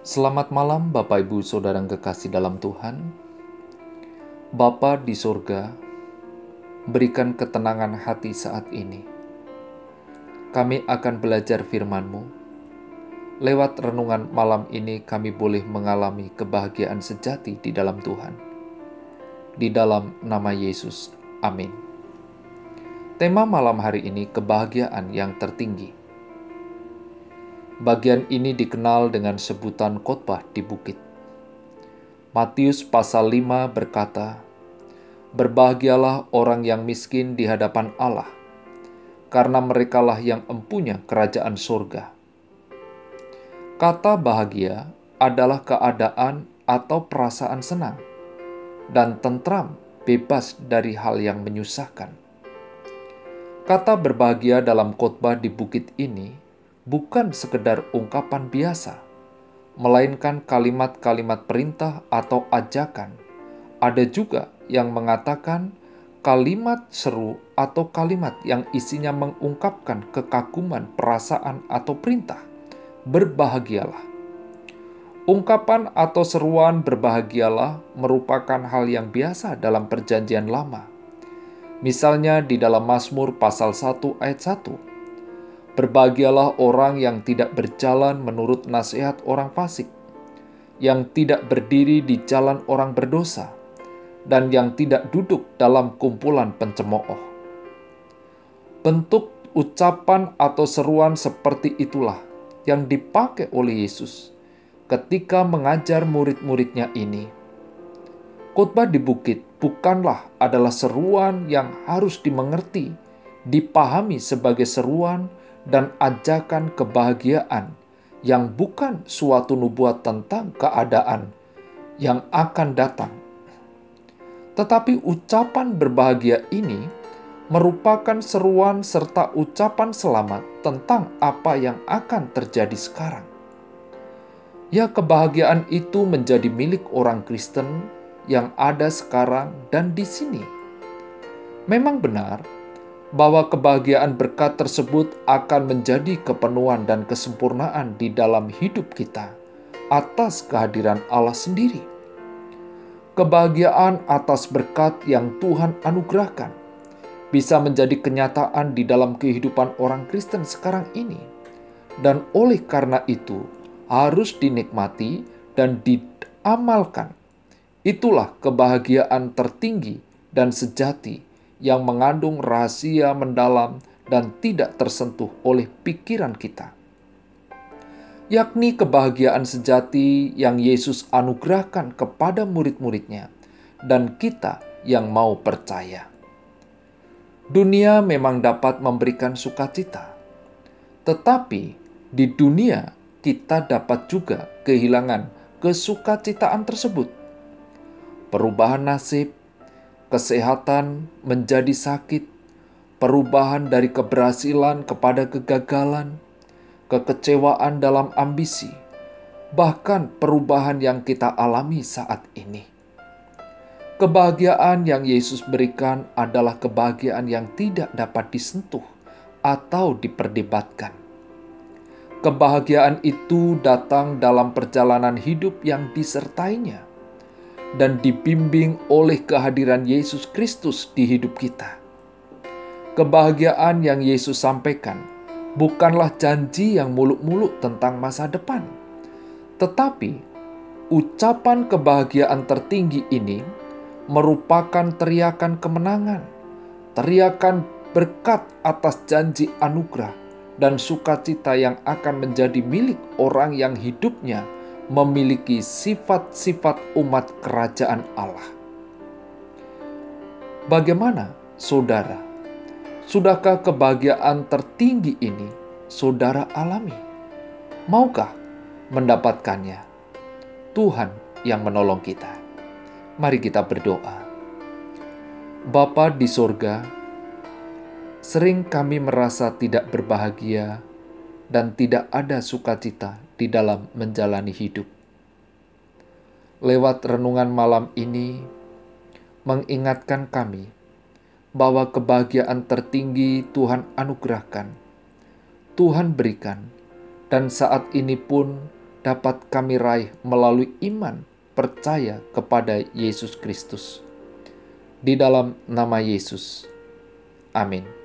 Selamat malam Bapak Ibu Saudara yang kekasih dalam Tuhan. Bapa di sorga, berikan ketenangan hati saat ini. Kami akan belajar firman-Mu. Lewat renungan malam ini kami boleh mengalami kebahagiaan sejati di dalam Tuhan. Di dalam nama Yesus. Amin. Tema malam hari ini kebahagiaan yang tertinggi. Bagian ini dikenal dengan sebutan khotbah di bukit. Matius pasal 5 berkata, Berbahagialah orang yang miskin di hadapan Allah, karena merekalah yang empunya kerajaan surga. Kata bahagia adalah keadaan atau perasaan senang dan tentram bebas dari hal yang menyusahkan. Kata berbahagia dalam khotbah di bukit ini bukan sekedar ungkapan biasa, melainkan kalimat-kalimat perintah atau ajakan. Ada juga yang mengatakan kalimat seru atau kalimat yang isinya mengungkapkan kekaguman, perasaan, atau perintah. Berbahagialah. Ungkapan atau seruan berbahagialah merupakan hal yang biasa dalam perjanjian lama. Misalnya di dalam Mazmur pasal 1 ayat 1 Berbahagialah orang yang tidak berjalan menurut nasihat orang fasik, yang tidak berdiri di jalan orang berdosa, dan yang tidak duduk dalam kumpulan pencemooh. Bentuk ucapan atau seruan seperti itulah yang dipakai oleh Yesus ketika mengajar murid-muridnya ini. Khotbah di bukit bukanlah adalah seruan yang harus dimengerti, dipahami sebagai seruan dan ajakan kebahagiaan yang bukan suatu nubuat tentang keadaan yang akan datang. Tetapi ucapan berbahagia ini merupakan seruan serta ucapan selamat tentang apa yang akan terjadi sekarang. Ya, kebahagiaan itu menjadi milik orang Kristen yang ada sekarang dan di sini. Memang benar, bahwa kebahagiaan berkat tersebut akan menjadi kepenuhan dan kesempurnaan di dalam hidup kita atas kehadiran Allah sendiri. Kebahagiaan atas berkat yang Tuhan anugerahkan bisa menjadi kenyataan di dalam kehidupan orang Kristen sekarang ini, dan oleh karena itu harus dinikmati dan diamalkan. Itulah kebahagiaan tertinggi dan sejati yang mengandung rahasia mendalam dan tidak tersentuh oleh pikiran kita, yakni kebahagiaan sejati yang Yesus anugerahkan kepada murid-muridnya dan kita yang mau percaya. Dunia memang dapat memberikan sukacita, tetapi di dunia kita dapat juga kehilangan kesukacitaan tersebut. Perubahan nasib, kesehatan menjadi sakit, perubahan dari keberhasilan kepada kegagalan, kekecewaan dalam ambisi, bahkan perubahan yang kita alami saat ini. Kebahagiaan yang Yesus berikan adalah kebahagiaan yang tidak dapat disentuh atau diperdebatkan. Kebahagiaan itu datang dalam perjalanan hidup yang disertainya dan dibimbing oleh kehadiran Yesus Kristus di hidup kita. Kebahagiaan yang Yesus sampaikan bukanlah janji yang muluk-muluk tentang masa depan, tetapi ucapan kebahagiaan tertinggi ini merupakan teriakan kemenangan, teriakan berkat atas janji anugerah dan sukacita yang akan menjadi milik orang yang hidupnya memiliki sifat-sifat umat kerajaan Allah. Bagaimana, saudara? Sudahkah kebahagiaan tertinggi ini saudara alami? Maukah mendapatkannya? Tuhan yang menolong kita. Mari kita berdoa. Bapa di sorga, sering kami merasa tidak berbahagia dan tidak ada sukacita di dalam menjalani hidup. Lewat renungan malam ini, mengingatkan kami bahwa kebahagiaan tertinggi Tuhan anugerahkan, Tuhan berikan, dan saat ini pun dapat kami raih melalui iman percaya kepada Yesus Kristus. Di dalam nama Yesus. Amin.